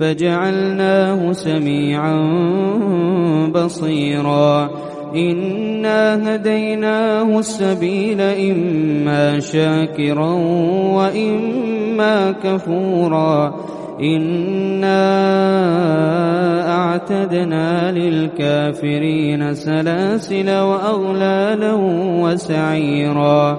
فجعلناه سميعا بصيرا. إنا هديناه السبيل إما شاكرا وإما كفورا. إنا أعتدنا للكافرين سلاسل وأغلالا وسعيرا.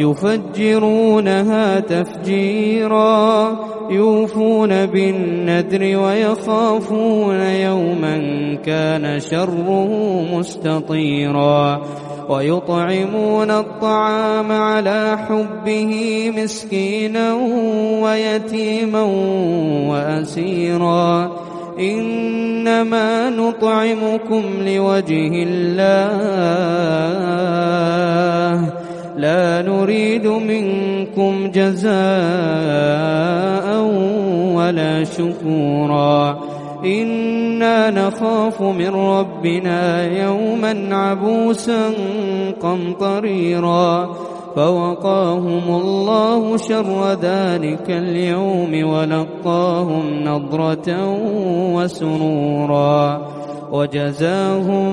يفجرونها تفجيرا يوفون بالندر ويخافون يوما كان شره مستطيرا ويطعمون الطعام على حبه مسكينا ويتيما وأسيرا. إنما نطعمكم لوجه الله. لا نريد منكم جزاء ولا شكورا. إنا نخاف من ربنا يوما عبوسا قمطريرا. فوقاهم الله شر ذلك اليوم ولقاهم نضرة وسرورا. وجزاهم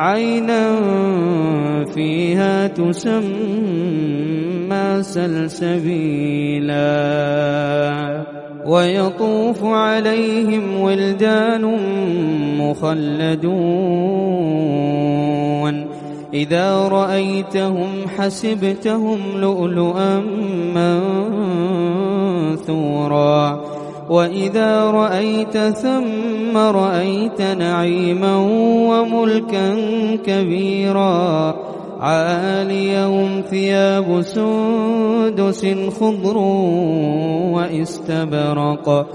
عينا فيها تسمى سلسبيلا. ويطوف عليهم ولدان مخلدون. إذا رأيتهم حسبتهم لؤلؤا منثورا. وإذا رأيت ثم رأيت نعيما وملكا كبيرا عاليهم ثياب سندس خضر وإستبرق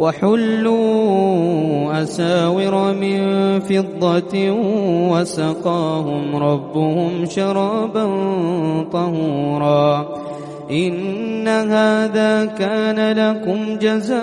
وحلوا أساور من فضة وسقاهم ربهم شرابا طهورا إن هذا كان لكم جزاء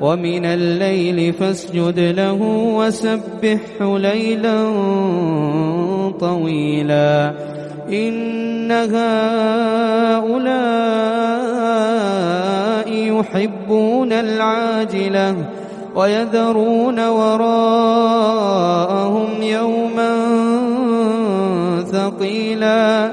ومن الليل فاسجد له وسبحه ليلا طويلا. إن هؤلاء يحبون العاجلة ويذرون وراءهم يوما ثقيلا.